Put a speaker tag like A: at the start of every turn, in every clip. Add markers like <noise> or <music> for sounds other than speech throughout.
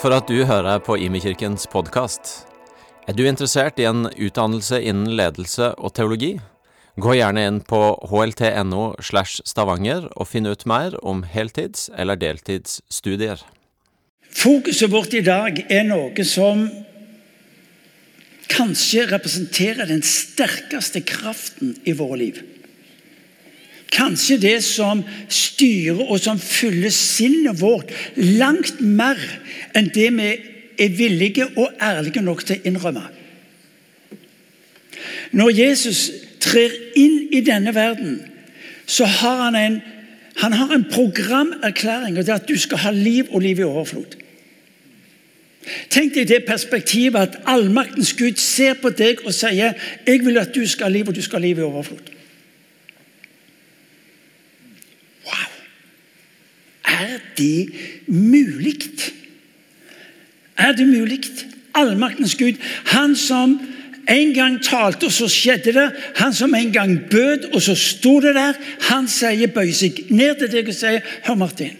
A: For at du hører på Imekirkens podkast. Er du interessert i en utdannelse innen ledelse og teologi? Gå gjerne inn på hlt.no slash stavanger og finn ut mer om heltids- eller deltidsstudier.
B: Fokuset vårt i dag er noe som kanskje representerer den sterkeste kraften i våre liv. Kanskje det som styrer og som fyller sinnet vårt langt mer enn det vi er villige og ærlige nok til å innrømme. Når Jesus trer inn i denne verden, så har han en, han har en programerklæring, og det er at du skal ha liv og liv i overflod. Tenk deg det perspektivet at allmaktens Gud ser på deg og sier 'Jeg vil at du skal ha liv, og du skal ha liv i overflod'. Wow! Er det mulig? Er det mulig? Allmaktens Gud, han som en gang talte, og så skjedde det. Han som en gang bød, og så sto det der. Han sier, bøy seg ned til deg og sier, 'Hør, Martin.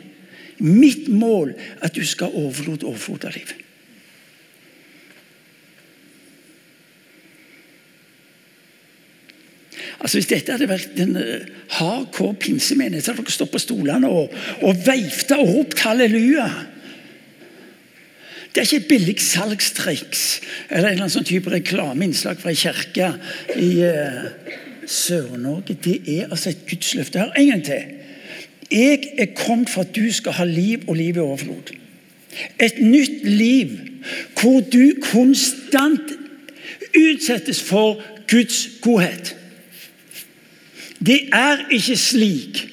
B: Mitt mål er at du skal overlate overflod, av liv.' Altså Hvis dette hadde vært en uh, hardcore pinsemenighet, så hadde dere stått på stolene og, og veifta og ropt halleluja. Det er ikke et billig salgstriks eller en eller annen sånn type reklameinnslag fra ei kirke i uh, Sør-Norge. Det er altså et gudsløfte. Hør en gang til. Jeg er kommet for at du skal ha liv og liv i overflod. Et nytt liv hvor du konstant utsettes for Guds godhet. Det er ikke slik.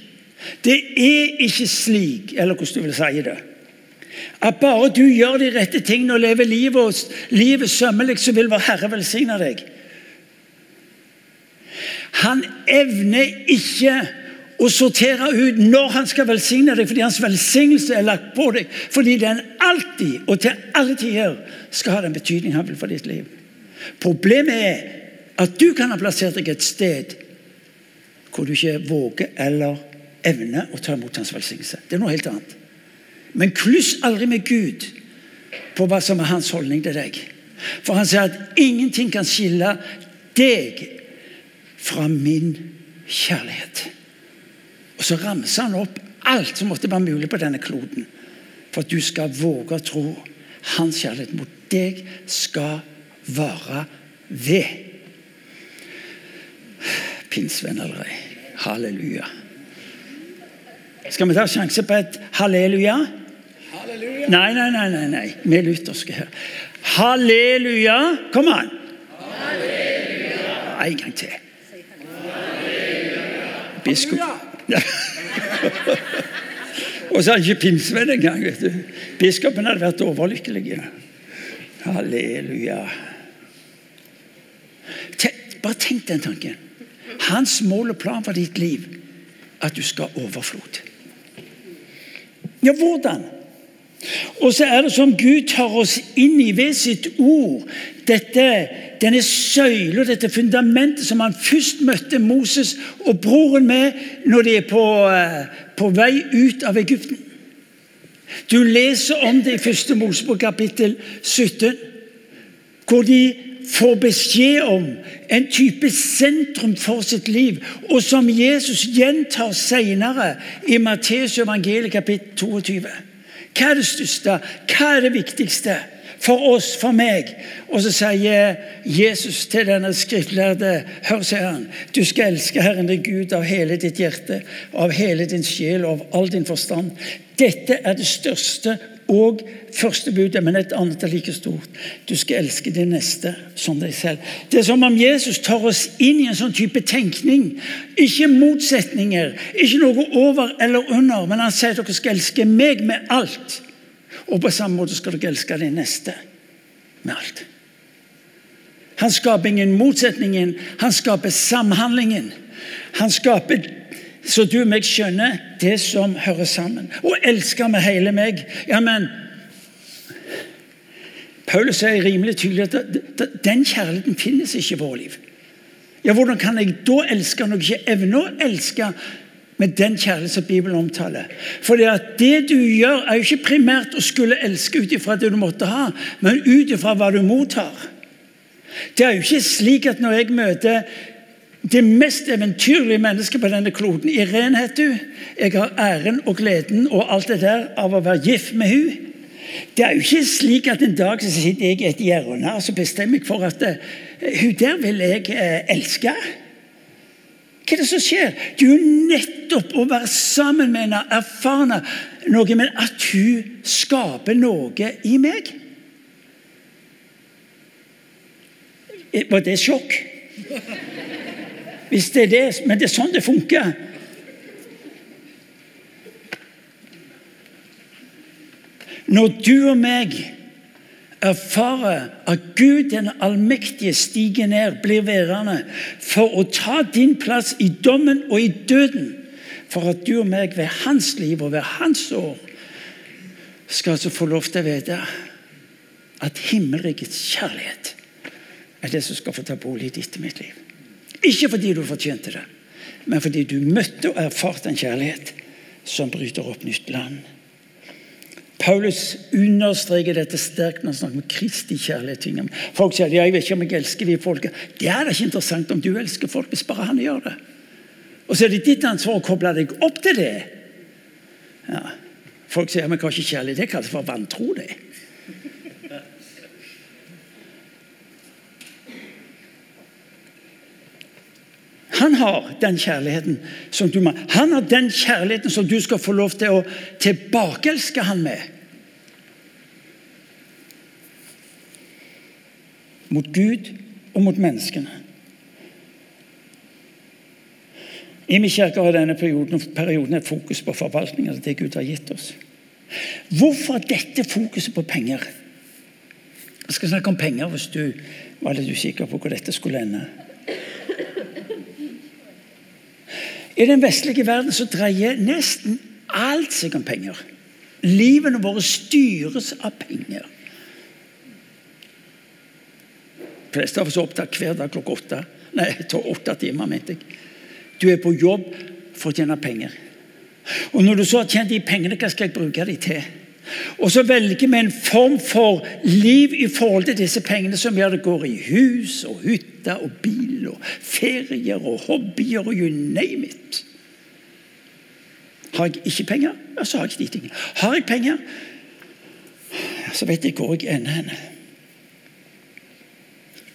B: Det er ikke slik, eller hvordan du vil si det. At bare du gjør de rette tingene og lever livet, livet sømmelig, så vil vår Herre velsigne deg. Han evner ikke å sortere ut når han skal velsigne deg, fordi hans velsignelse er lagt på deg. Fordi den alltid og til alle tider skal ha den betydning han vil for ditt liv. Problemet er at du kan ha plassert deg et sted hvor du ikke våger eller evner å ta imot hans velsignelse. Det er noe helt annet. Men kluss aldri med Gud på hva som er hans holdning til deg. For han sier at ingenting kan skille deg fra min kjærlighet. Og så ramser han opp alt som måtte være mulig på denne kloden for at du skal våge å tro hans kjærlighet mot deg skal vare ved. Pinnsvenn eller. Halleluja. Skal vi ta sjanse på et halleluja?
C: Halleluja.
B: Nei, nei, nei. nei, nei. Vi er lutherske her. Halleluja. Kom an. Halleluja. En gang til. Biskop. <laughs> Og så er han ikke pinsevenn engang. vet du. Biskopen hadde vært overlykkelig. Halleluja. Bare tenk den tanken. Hans mål og plan for ditt liv at du skal ha overflod. Ja, hvordan? Og så er det som Gud tar oss inn i ved sitt ord. Dette, denne søyla, dette fundamentet som han først møtte Moses og broren med når de er på, eh, på vei ut av Egypten. Du leser om det i første Mosebok kapittel 17, hvor de får beskjed om en type sentrum for sitt liv, og som Jesus gjentar senere i Matteus evangeliet kapittel 22. Hva er det største? Hva er det viktigste? For oss, for meg. Og så sier Jesus til denne skriftlærde Hør, sier han. Du skal elske Herren din Gud av hele ditt hjerte, av hele din sjel og av all din forstand. Dette er det største og første budet, men et annet er like stort. Du skal elske din neste som deg selv. Det er som om Jesus tar oss inn i en sånn type tenkning. Ikke motsetninger, ikke noe over eller under, men han sier at dere skal elske meg med alt. Og på samme måte skal dere elske din neste med alt. Han skaper ingen motsetningen, han skaper samhandlingen. Han skaper så du og meg skjønner det som hører sammen. Og elsker med hele meg. Ja, men Paulus sier rimelig tydelig at den kjærligheten finnes ikke i vårt liv. Ja, Hvordan kan jeg da elske når jeg ikke evner å elske med den kjærlighet som Bibelen omtaler. For det du gjør, er jo ikke primært å skulle elske ut ifra det du måtte ha, men ut ifra hva du mottar. Det er jo ikke slik at når jeg møter det mest eventyrlige mennesket på denne kloden, Irene heter hun, jeg har æren og gleden og alt det der av å være gift med hun. Det er jo ikke slik at en dag så sitter jeg i et hjørne og så bestemmer jeg for at uh, hun der vil jeg uh, elske. Hva er det som skjer? Det er jo nettopp å være sammen med henne, erfare noe, men at hun skaper noe i meg. Var det sjokk? Hvis det er det, men det er sånn det funker. Når du og meg erfarer at Gud den allmektige stiger ned, blir værende for å ta din plass i dommen og i døden, for at du og meg ved hans liv og ved hans år skal altså få lov til å vite at himmelrikets kjærlighet er det som skal få ta bolig i ditt og mitt liv. Ikke fordi du fortjente det, men fordi du møtte og erfarte en kjærlighet som bryter opp nytt land. Paulus understreker dette sterkt når han snakker om Kristi kjærlighet. Folk sier ja, jeg vet ikke om jeg elsker de folka. Det er da ikke interessant om du elsker folk, hvis bare han gjør det. Og så er det ditt ansvar å koble deg opp til det. Ja. Folk sier men hva er ikke kjærlighet? Det kalles for vantro. det. Han har den kjærligheten som du må. Han har den kjærligheten som du skal få lov til å tilbakeelske han med. Mot Gud og mot menneskene. I min kirke har denne perioden, perioden et fokus på forvaltning av det Gud har gitt oss. Hvorfor dette fokuset på penger? Jeg skal snakke om penger hvis du var litt usikker på hvor dette skulle ende. I den vestlige verden så dreier nesten alt seg om penger. Livene våre styres av penger. De fleste av oss er opptatt hver dag klokka åtte. Nei, åtte timer, mente jeg. Du er på jobb for å tjene penger. Og når du så har tjent de pengene, hva skal jeg bruke dem til? Og så velger vi en form for liv i forhold til disse pengene som gjør det går i hus og hytte og bil og ferier og hobbyer og you name it. Har jeg ikke penger, ja, så har jeg ikke de tingene. Har jeg penger, så vet jeg hvor jeg ender henne.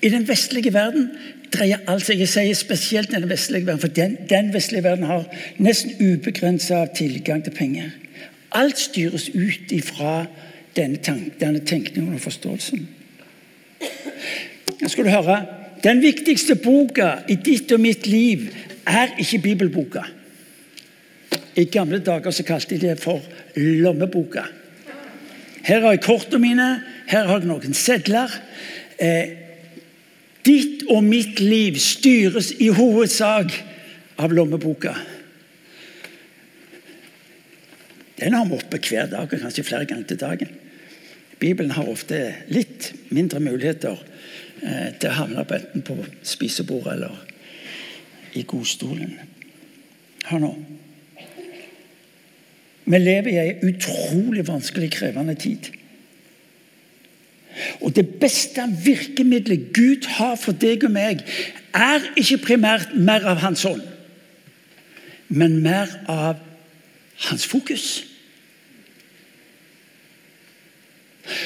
B: I den vestlige verden dreier alt seg Jeg sier spesielt den vestlige verden, for den, den vestlige verden har nesten ubegrensa tilgang til penger. Alt styres ut ifra denne, tank, denne tenkningen og forståelsen. skal du høre, Den viktigste boka i ditt og mitt liv er ikke bibelboka. I gamle dager så kalte de det for lommeboka. Her har jeg kortene mine, her har jeg noen sedler. Eh, ditt og mitt liv styres i hovedsak av lommeboka. Den har vi oppe hver dag, og kanskje flere ganger til dagen. Bibelen har ofte litt mindre muligheter eh, til å havne på enten på spisebordet eller i godstolen. Hør nå. Vi lever i en utrolig vanskelig, krevende tid. Og Det beste virkemidlet Gud har for deg og meg, er ikke primært mer av Hans ånd, men mer av hans fokus.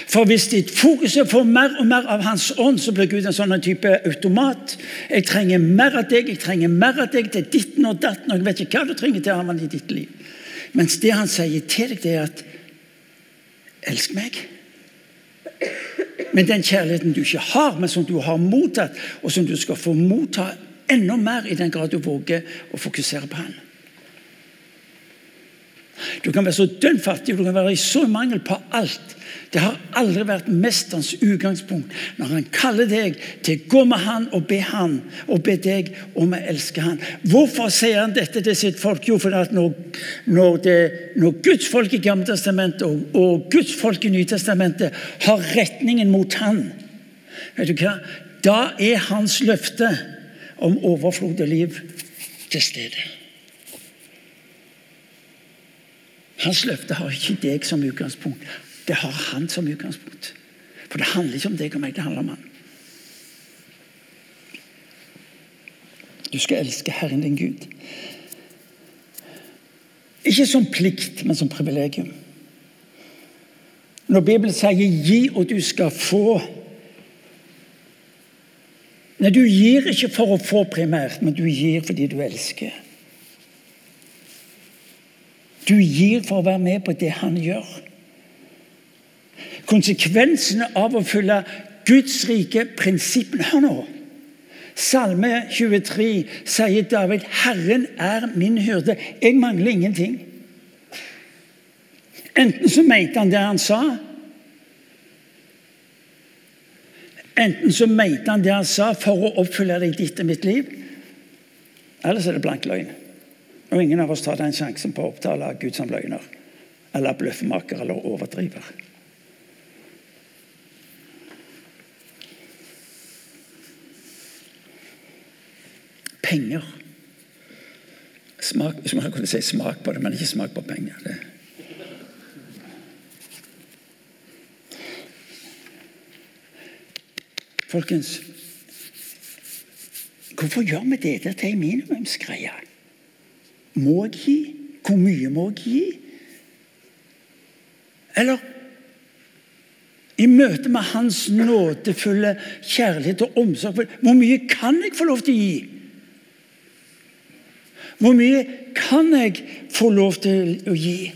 B: For hvis ditt fokus er for mer og mer av Hans ånd, så blir Gud en sånn type automat. Jeg trenger mer av deg, jeg trenger mer av deg til ditten og datten. og jeg vet ikke hva du trenger til å ha i ditt liv. Mens det han sier til deg, det er at Elsk meg. Men den kjærligheten du ikke har, men som du har mottatt, og som du skal få motta enda mer i den grad du våger å fokusere på han. Du kan være så dønn fattig, du kan være i så mangel på alt. Det har aldri vært mesterens utgangspunkt når han kaller deg til å gå med han og be han og be deg om å elske han. Hvorfor sier han dette til sitt folk? Jo, fordi at når, når, det, når Guds folk i Gammeltestamentet og, og Guds folk i Nytestamentet har retningen mot han, vet du hva? da er hans løfte om overflod og liv til stede. Hans løfte har ikke deg som utgangspunkt. Det har han som utgangspunkt. For det handler ikke om deg og meg, det handler om han. Du skal elske Herren din Gud. Ikke som plikt, men som privilegium. Når Bibelen sier 'gi, og du skal få' Nei, Du gir ikke for å få primært, men du gir fordi du elsker. Du gir for å være med på det han gjør. Konsekvensene av å følge Guds rike prinsippene Hør nå! Salme 23 sier David 'Herren er min hyrde'. Jeg mangler ingenting. Enten så mente han det han sa, enten så mente han det han sa for å oppfylle det i ditt og mitt liv, eller så er det blank løgn. Og ingen av oss tar den sjansen på å opptale Gud som løgner, eller bløffmaker eller overdriver. Penger. Smak, man kunne si smak på det, men ikke smak på penger. Det. Folkens, hvorfor gjør vi dette til en minimumsgreie? Må jeg gi? Hvor mye må jeg gi? Eller i møte med Hans nådefulle kjærlighet og omsorg Hvor mye kan jeg få lov til å gi? Hvor mye kan jeg få lov til å gi?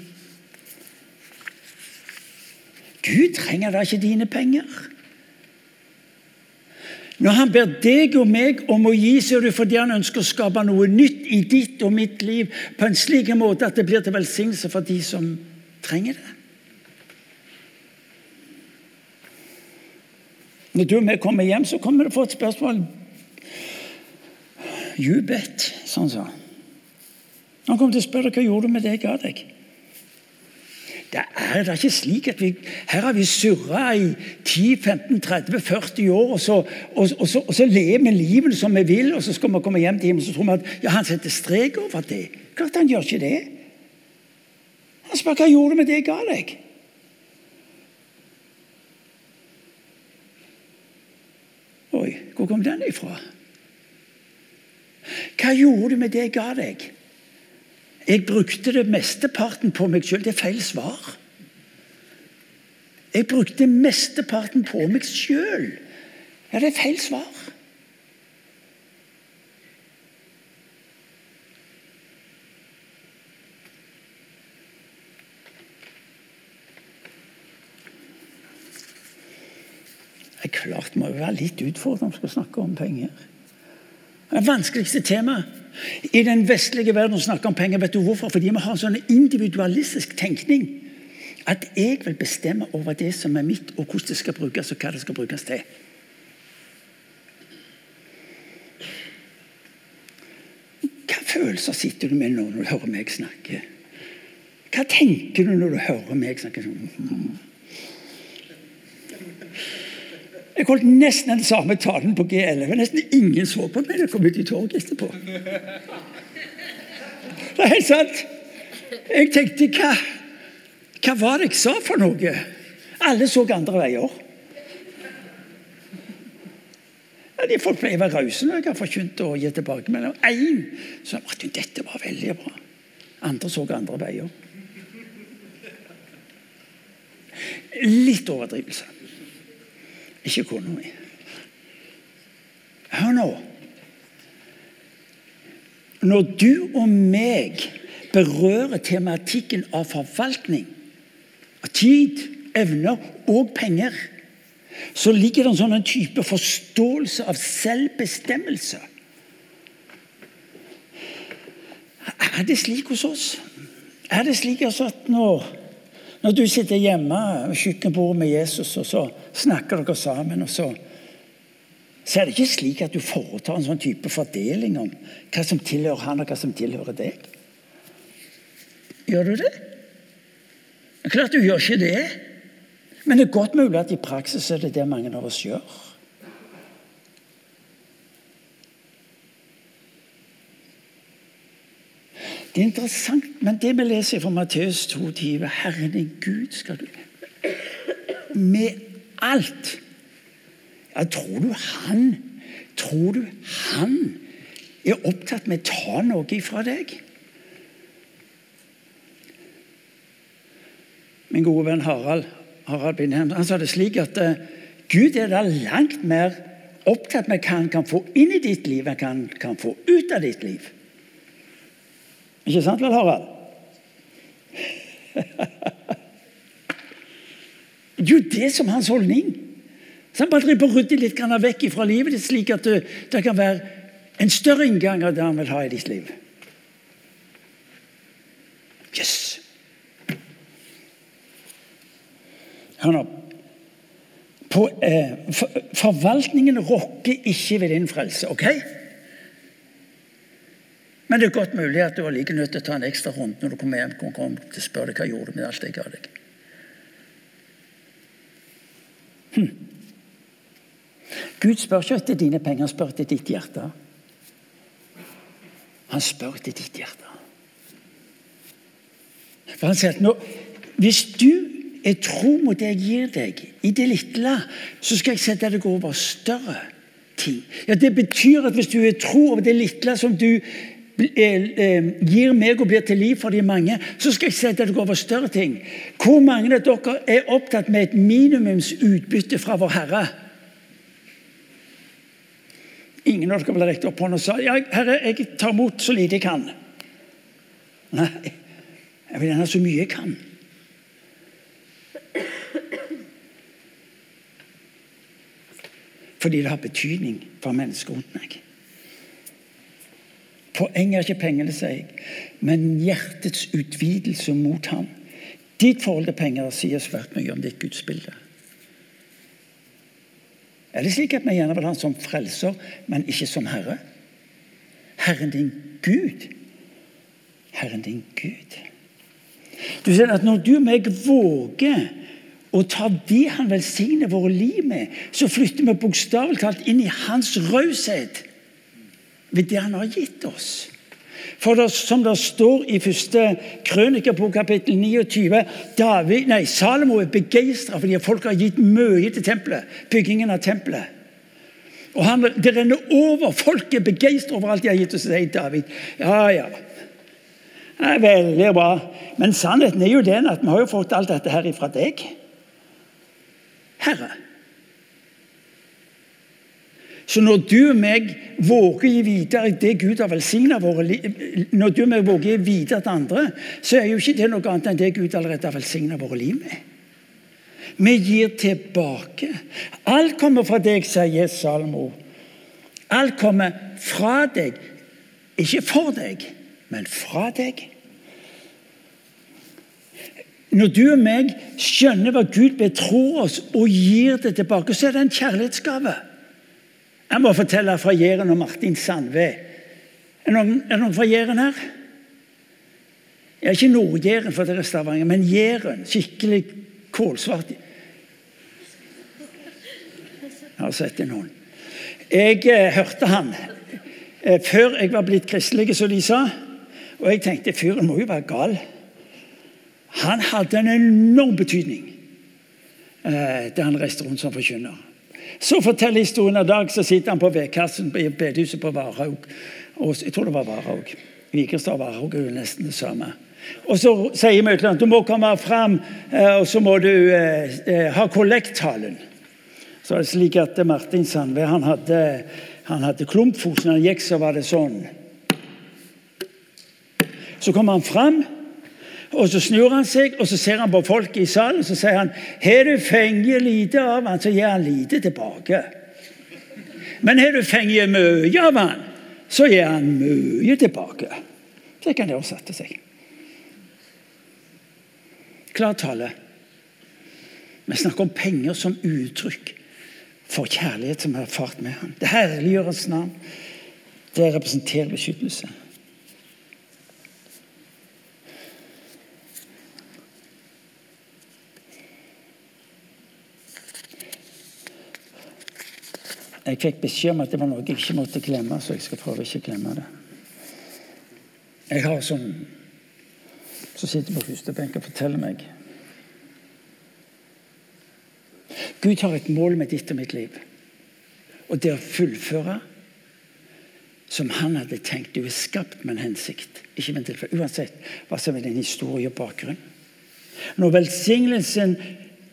B: Gud trenger da ikke dine penger. Når han ber deg og meg om å gi, så er det fordi han ønsker å skape noe nytt i ditt og mitt liv på en slik måte at det blir til velsignelse for de som trenger det. Når du og vi kommer hjem, så kommer det få et spørsmål. You bet, sånn sa han. Han kom til å spørre hva gjorde du med det jeg ga deg. Det er da ikke slik at vi Her har vi surra i 10-15-30-40 år, og så, og, og, så, og så, lever vi livet som vi vil, og så skal vi komme hjem til himmelen så tror vi at ja, han setter strek over det. Klart han gjør ikke det. Han spør hva gjorde du med det jeg ga deg. Oi, hvor kom den ifra? Hva gjorde du med det jeg ga deg? Jeg brukte det mesteparten på meg sjøl. Det er feil svar. Jeg brukte mesteparten på meg sjøl. Ja, det er feil svar. Det er klart det må være litt utfordrende å snakke om penger. Det vanskeligste temaet i den vestlige verden å snakke om penger. Vet du hvorfor? Fordi vi har en sånn individualistisk tenkning. At jeg vil bestemme over det som er mitt, og hvordan det skal brukes, og hva det skal brukes til. Hva følelser sitter du med når du hører meg snakke? Hva tenker du når du hører meg snakke? Jeg holdt nesten den samme talen på G11. Nesten ingen så på meg da jeg kom ut i torget etterpå. Det er helt sant. Jeg tenkte hva, hva var det jeg sa for noe? Alle så andre veier. Ja, de Folk å være rause når jeg har forkynt og gitt tilbakemelding. Én sa at dette var veldig bra. Andre så andre veier. Litt overdrivelse. Ikke kona mi. Hør nå. Når du og meg berører tematikken av forvaltning, av tid, evner og penger, så ligger det en sånn type forståelse av selvbestemmelse. Er det slik hos oss? Er det slik at når når du sitter hjemme ved kjøkkenbordet med Jesus, og så snakker dere sammen, og så, så er det ikke slik at du foretar en sånn type fordeling om hva som tilhører han, og hva som tilhører deg. Gjør du det? Klart du gjør ikke det. Men det er godt mulig at i praksis er det det mange av oss gjør. Det er interessant, men det vi leser fra Matteus 22 Herren din Gud skal du Med alt. Ja, tror du han Tror du han er opptatt med å ta noe ifra deg? Min gode venn Harald, Harald Bindheim han sa det slik at uh, Gud er da langt mer opptatt med hva han kan få inn i ditt liv, enn hva han kan få ut av ditt liv. Ikke sant vel, Harald? Det er jo det som er hans holdning. Så han bare driver og rydder litt vekk fra livet ditt, slik at det kan være en større inngang av det han vil ha i ditt liv. Yes! Hør nå. På, eh, for, forvaltningen rokker ikke ved din frelse, OK? Men det er godt mulig at du var like nødt til å ta en ekstra runde når du kommer hjem kom, kom til å spørre deg hva gjorde med alt jeg ga deg. Hm. Gud spør ikke etter dine penger, han spør etter ditt hjerte. Han spør etter ditt hjerte. For han sier at nå, Hvis du er tro mot det jeg gir deg, i det lille, så skal jeg sette deg over større ting. Ja, Det betyr at hvis du er tro over det lille som du gir meg og blir til liv for de mange, så skal jeg sette dere over større ting. Hvor mange av dere er opptatt med et minimumsutbytte fra vår Herre? Ingen av dere ble rekt opp hånden og sa ja, herre, jeg tar imot så lite jeg kan. Nei, jeg vil gjerne så mye jeg kan. Fordi det har betydning for mennesker rundt meg. Poenget er ikke pengene, sier jeg, men hjertets utvidelse mot ham. Ditt forhold til penger sier svært mye om ditt gudsbilde. Er det slik at vi gjerne vil ha han som frelser, men ikke som herre? Herren din Gud. Herren din Gud. Du ser at Når du og meg våger å ta det han velsigner våre liv med, så flytter vi bokstavelig talt inn i hans raushet ved det han har gitt oss. For det, som det står i første krønikebok kapittel 29 David, nei, Salomo er begeistra fordi folk har gitt mye til tempelet, byggingen av tempelet. Og han, Det renner over. Folk er begeistra over alt de har gitt oss, sier David. Ja, ja. Det er veldig bra. Men sannheten er jo den at vi har jo fått alt dette her ifra deg. Herre. Så når du og meg våger å gi videre det Gud har velsigna våre liv Når du og meg våger å gi videre til andre, så er jo ikke det noe annet enn det Gud allerede har velsigna våre liv med. Vi gir tilbake. Alt kommer fra deg, sier Salmo. Alt kommer fra deg. Ikke for deg, men fra deg. Når du og meg skjønner hva Gud betror oss, og gir det tilbake, så er det en kjærlighetsgave. Jeg må fortelle fra Jæren og Martin Sandve. Er noen, er noen fra Jæren her? Ja, ikke Nord-Jæren, for dere er Stavanger, men Jæren. Skikkelig kålsvart. Jeg har sett det noen. Jeg eh, hørte han eh, før jeg var blitt kristelig, som de sa. Og jeg tenkte fyren må jo være gal. Han hadde en enorm betydning eh, da han reiste rundt som forkynner. Så forteller historien av Dag så sitter han på vedkassen i bedehuset på Varhaug. Jeg tror det var Varhaug. Vikerstad og Varhaug er jo nesten det samme. Og Så sier møkleren du må komme fram eh, og så må du eh, eh, ha kollekttalen. Så er det slik at Martin Sandve han hadde, han hadde klumpfot. Når han gikk, så var det sånn. Så kom han fram. Og Så snur han seg og så ser han på folk i salen og så sier han, har du fengt lite av han, så gir han lite tilbake. Men har du fengt mye av han, så gir han mye tilbake. Så kan det sette seg. Klar. Vi snakker om penger som uttrykk for kjærlighet som har erfart med ham. Det herliggjøres navn. Det representerer beskyttelse. Jeg fikk beskjed om at det var noe jeg ikke måtte glemme, så jeg skal prøve ikke å glemme det. Jeg har sånn som sitter på første og forteller meg Gud har et mål med ditt og mitt liv. Og det å fullføre som han hadde tenkt. Du er skapt med en hensikt. Ikke med en tilfelle. Uansett hva som er din historie og bakgrunn. Når velsignelsen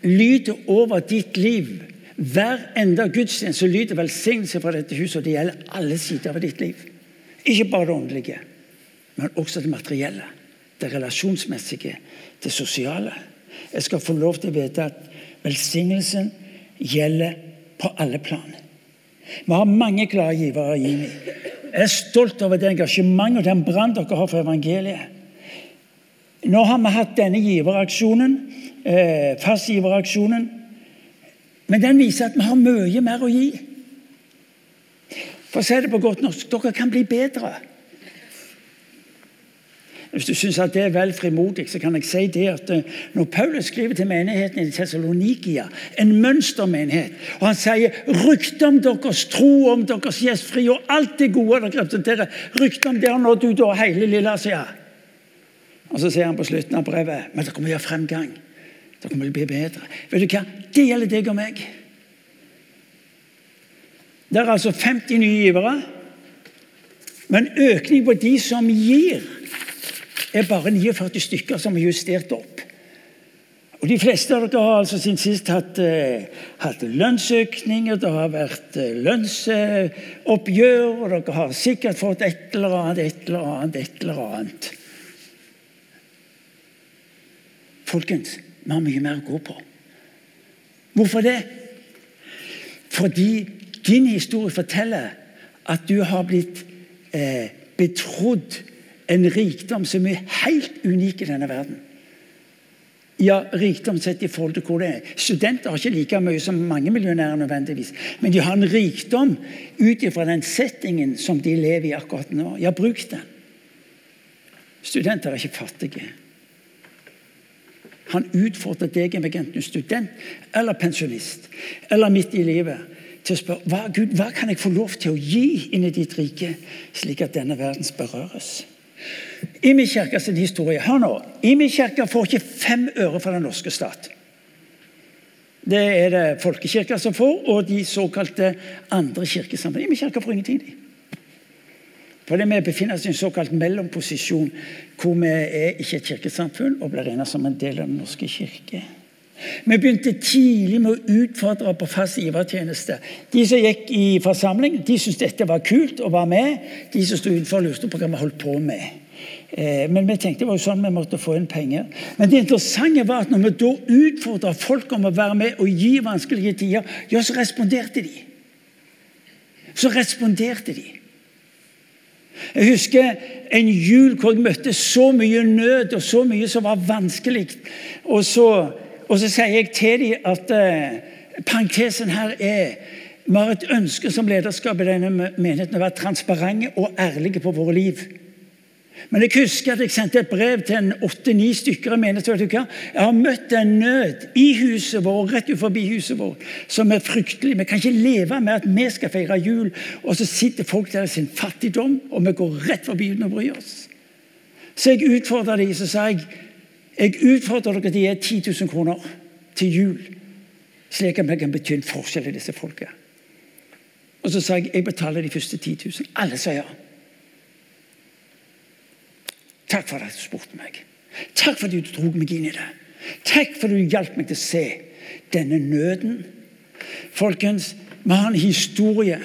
B: lyder over ditt liv hver enda gudstjeneste lyder velsignelse fra dette huset, og det gjelder alle sider av ditt liv. Ikke bare det åndelige, men også det materielle, det relasjonsmessige, det sosiale. Jeg skal få lov til å vite at velsignelsen gjelder på alle plan. Vi har mange glade givere gi meg. Jeg er stolt over det engasjementet og den brann dere har for evangeliet. Nå har vi hatt denne giveraksjonen, eh, fastgiveraksjonen. Men den viser at vi har mye mer å gi. For å si det på godt norsk dere kan bli bedre. Hvis du syns det er vel frimodig, så kan jeg si det at eh, når Paulus skriver til menigheten i Tessalonikia, en mønstermenighet, og han sier ryktet om deres tro, om deres gjestfri og alt det gode dere representerer, ryktet om det har nådd ut over hele Lilleasia. Og så sier han på slutten av brevet men dere å gjøre fremgang. Dere å bli bedre. Vet du hva? Det gjelder deg og meg. Det er altså 50 nye givere, men økning på de som gir, er bare 49 stykker som er justert opp. Og De fleste av dere har altså siden sist hatt, eh, hatt lønnsøkninger, det har vært eh, lønnsoppgjør, og dere har sikkert fått et eller annet, et eller annet, et eller annet. Folkens, vi har mye mer å gå på. Hvorfor det? Fordi din historie forteller at du har blitt eh, betrodd en rikdom som er helt unik i denne verden. Ja, rikdom sett i forhold til hvor det er. Studenter har ikke like mye som mange millionærer, nødvendigvis. Men de har en rikdom ut ifra den settingen som de lever i akkurat nå. Ja, bruk den. Studenter er ikke fattige. Han utfordrer deg, enten du er student eller pensjonist eller midt i livet, til å spørre hva, Gud, hva kan jeg få lov til å gi inn i ditt rike, slik at denne verdens berøres. Imi kirke sin historie. Hør nå. Imi kirke får ikke fem øre fra den norske stat. Det er det folkekirka som får, og de såkalte andre kirkesamfunn. Imi kirke får ingenting. de. Fordi vi befinner oss i en såkalt mellomposisjon hvor vi er ikke et kirkesamfunn og blir regnet som en del av Den norske kirke. Vi begynte tidlig med å utfordre på fast givertjeneste. De som gikk i forsamling, de syntes dette var kult og var med. De som sto utenfor, lurte på hva vi holdt på med. Eh, men vi tenkte det var jo sånn vi måtte få inn penger. Men det interessante var at når vi da utfordra folk om å være med og gi vanskelige tider, ja, så responderte de. Så responderte de. Jeg husker en jul hvor jeg møtte så mye nød og så mye som var vanskelig. Og så og så sier jeg til dem at eh, parentesen her er vi har et ønske som lederskap i denne menigheten å være transparente og ærlige på våre liv. Men jeg husker at jeg sendte et brev til en åtte-ni stykker i menigheten. Jeg har møtt en nød i huset vårt, rett forbi huset vårt, som er fryktelig. Vi kan ikke leve med at vi skal feire jul, og så sitter folk der i sin fattigdom, og vi går rett forbi uten å bry oss. Så jeg utfordra dem, så sa jeg jeg utfordrer dere til å gi 10 000 kroner til jul, slik at vi kan bety en forskjell i disse folka. Og så sa jeg jeg betaler de første 10 000. Alle sa ja. Takk for at du spurte meg. Takk for at du dro meg inn i det. Takk for at du hjalp meg til å se denne nøden. Folkens, vi har en historie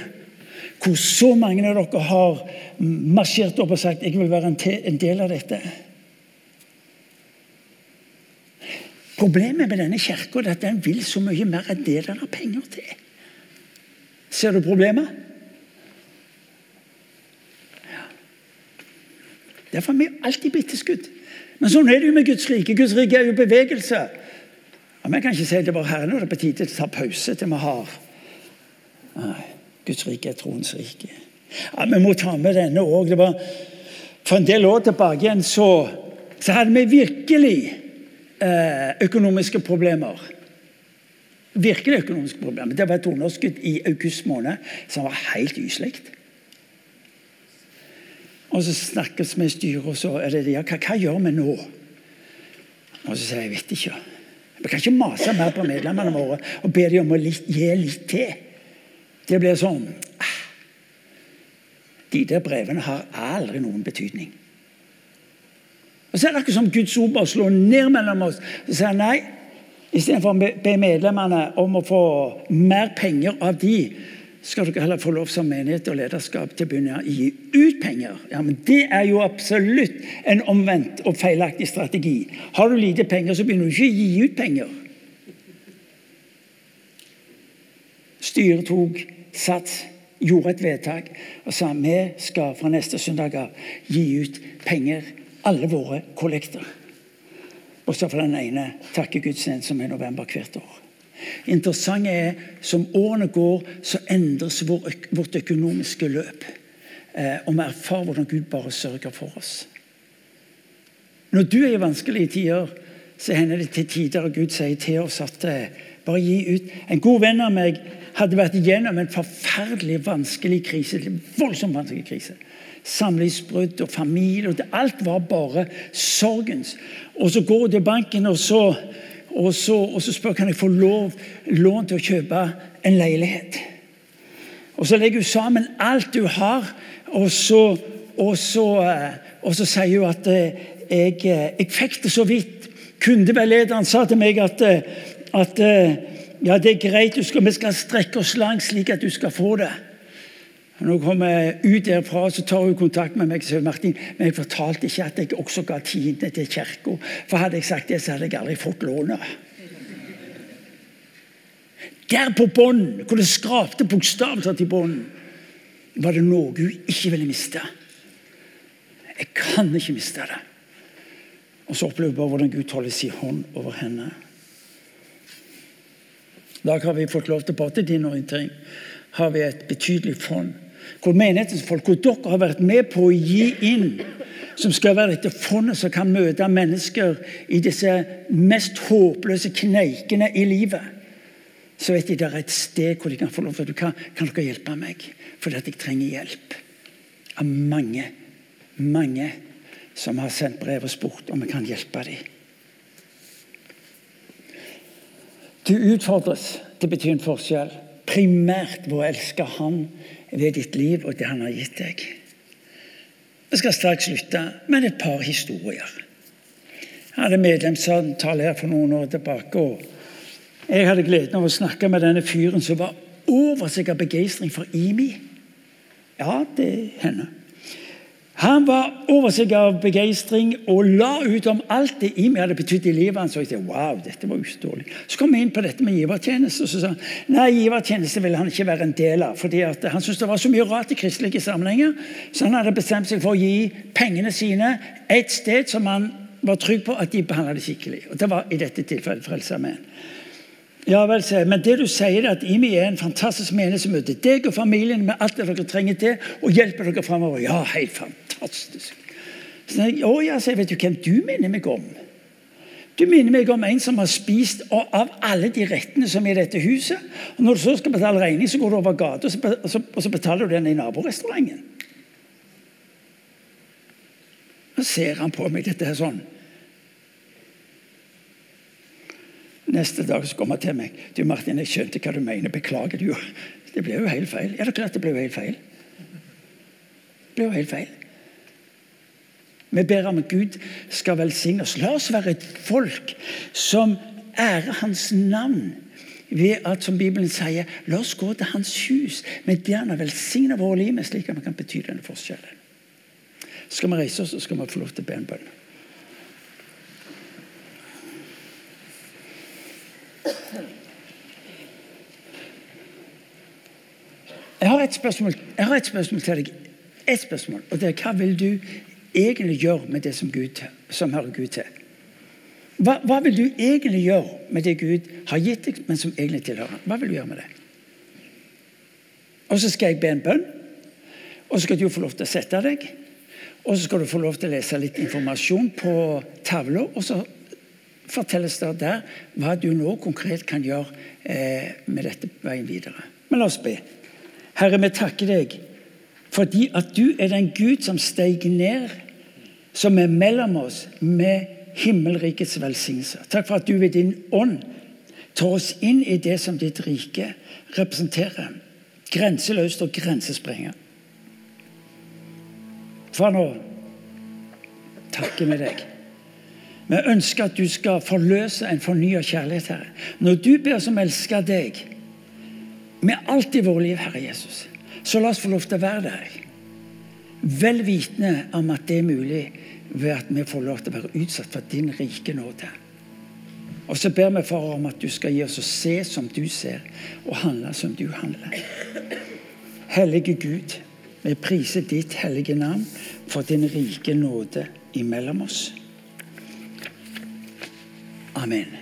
B: hvor så mange av dere har marsjert opp og sagt jeg vil være en del av dette. Problemet med denne kirka er at den vil så mye mer enn det den har penger til. Ser du problemet? Derfor er vi alltid på etterskudd. Men sånn er det jo med Guds rike. Guds rike er jo bevegelse. Og Vi kan ikke si det bare her nå det er på tide å ta pause til vi har Nei, Guds rike er troens rike. Ja, Vi må ta med denne òg. For en del år tilbake igjen så, så hadde vi virkelig Eh, økonomiske problemer. Virkelig økonomiske problemer. Det var et underskudd i august måned som var helt gyselig. Og så snakkes vi i styret, og så er det det. Ja, hva, hva gjør vi nå? Og så sier jeg jeg vet ikke. Vi kan ikke mase mer på medlemmene våre og be dem om å litt, gi litt til. Det blir sånn ah, De der brevene har aldri noen betydning. Og Så er det akkurat som Guds ord bare slår ned mellom oss. Så sier han nei. Istedenfor å be medlemmene om å få mer penger av de, skal dere heller få lov som menighet og lederskap til å begynne å gi ut penger. Ja, men Det er jo absolutt en omvendt og feilaktig strategi. Har du lite penger, så begynner du ikke å gi ut penger. Styret tok sats, gjorde et vedtak og sa vi skal fra neste søndag av gi ut penger, alle våre kollekter. Bortsett fra den ene takkegudstjenesten som er i november hvert år. Interessant er som årene går, så endres vår, vårt økonomiske løp. Eh, og vi erfarer hvordan Gud bare sørger for oss. Når du er i vanskelige tider, så hender det til tider at Gud sier til oss at eh, bare gi ut. En god venn av meg hadde vært igjennom en forferdelig vanskelig krise. voldsomt vanskelig krise. Samlivsbrudd og familie. og Alt var bare sorgens. Og så går hun til banken og så, og så, og så spør kan jeg få lov, lån til å kjøpe en leilighet. Og Så legger hun sammen alt hun har, og så, og så, eh, og så sier hun at eh, jeg, eh, jeg fikk det så vidt. Kundeveilederen sa til meg at, at ja, det er greit, skal, vi skal strekke oss langt slik at du skal få det. Når jeg kommer ut derfra, så tar hun kontakt med meg Martin, men jeg fortalte ikke at jeg også ga tiende til kirka. For hadde jeg sagt det, så hadde jeg aldri fått lånet. Der på bånn, hvor det skrapte bokstavelig til bånn, var det noe hun ikke ville miste. Jeg kan ikke miste det. Og så opplever hun bare hvordan Gud holder sin hånd over henne. I dag har vi fått lov til på til din orientering har vi et betydelig fond. Hvor menighetens folk, hvor dere har vært med på å gi inn, som skal være dette fondet som kan møte mennesker i disse mest håpløse kneikene i livet. Så vet de det er et sted hvor de kan få lov til kan, kan dere hjelpe meg, fordi at jeg trenger hjelp. Av mange, mange som har sendt brev og spurt om vi kan hjelpe dem. Du utfordres til å bety en forskjell. Primært ved å elske Han ved ditt liv og det Han har gitt deg. Jeg skal straks slutte med et par historier. Jeg hadde medlemssamtale her for noen år tilbake. og Jeg hadde gleden av å snakke med denne fyren som var over seg av begeistring for IMI. Ja, det hender. Han var over seg av begeistring og la ut om alt det IMI hadde betydd i livet hans. Og jeg tenkte, wow, dette var uståelig. Så kom vi inn på dette med givertjeneste. og så sa han, nei, Givertjeneste ville han ikke være en del av. fordi Han syntes det var så mye rart i kristelige sammenhenger. Så han hadde bestemt seg for å gi pengene sine et sted som han var trygg på at de behandla det skikkelig. Og Det var i dette tilfellet Frelsesarmeen. Ja vel, Men det du sier er at IMI er en fantastisk menighet deg og familien med alt det dere trenger til, og hjelper dere framover. Ja, helt fantastisk. Så jeg, å ja, sier jeg vet du hvem du minner meg om? Du minner meg om en som har spist av alle de rettene som er i dette huset. Og Når du så skal betale regning, så går du over gata og så betaler du den i naborestauranten. Så ser han på meg dette her sånn. Neste dag så kom han til meg. Du Martin, jeg skjønte hva du mener. Beklager. du. Det ble jo helt feil. Ja, det er klart det ble jo helt feil. Det ble jo helt feil. Vi ber om at Gud skal velsigne oss. La oss være et folk som ærer Hans navn. Ved at, som Bibelen sier, la oss gå til Hans hus med det Han har velsignet våre liv med, slik at vi kan bety denne forskjellen. Skal vi reise oss så skal vi få lov til å be en bønn. Jeg har et spørsmål, jeg har et spørsmål til deg. Et spørsmål, og det er Hva vil du egentlig gjøre med det som, Gud, som hører Gud til? Hva, hva, vil du egentlig gjøre med det Gud har gitt deg, men som egentlig tilhører Hva vil du gjøre med det? Og Så skal jeg be en bønn, og så skal du få lov til å sette deg. Og så skal du få lov til å lese litt informasjon på tavla, og så fortelles det der hva du nå konkret kan gjøre eh, med dette veien videre. Men la oss be. Herre, vi takker deg Fordi at du er den Gud som steg ned, som er mellom oss, med himmelrikets velsignelse. Takk for at du ved din ånd tar oss inn i det som ditt rike representerer. Grenseløst og grensesprenger. Far, nå takker vi deg. Vi ønsker at du skal forløse en fornya kjærlighet, Herre. Når du ber oss om å elske deg med alt i vårt liv, Herre Jesus, så la oss få lov til å være der. Vel vitende om at det er mulig ved at vi får lov til å være utsatt for din rike nåde. Og så ber vi for om at du skal gi oss å se som du ser, og handle som du handler. Hellige Gud, vi priser ditt hellige navn for din rike nåde imellom oss. Amen.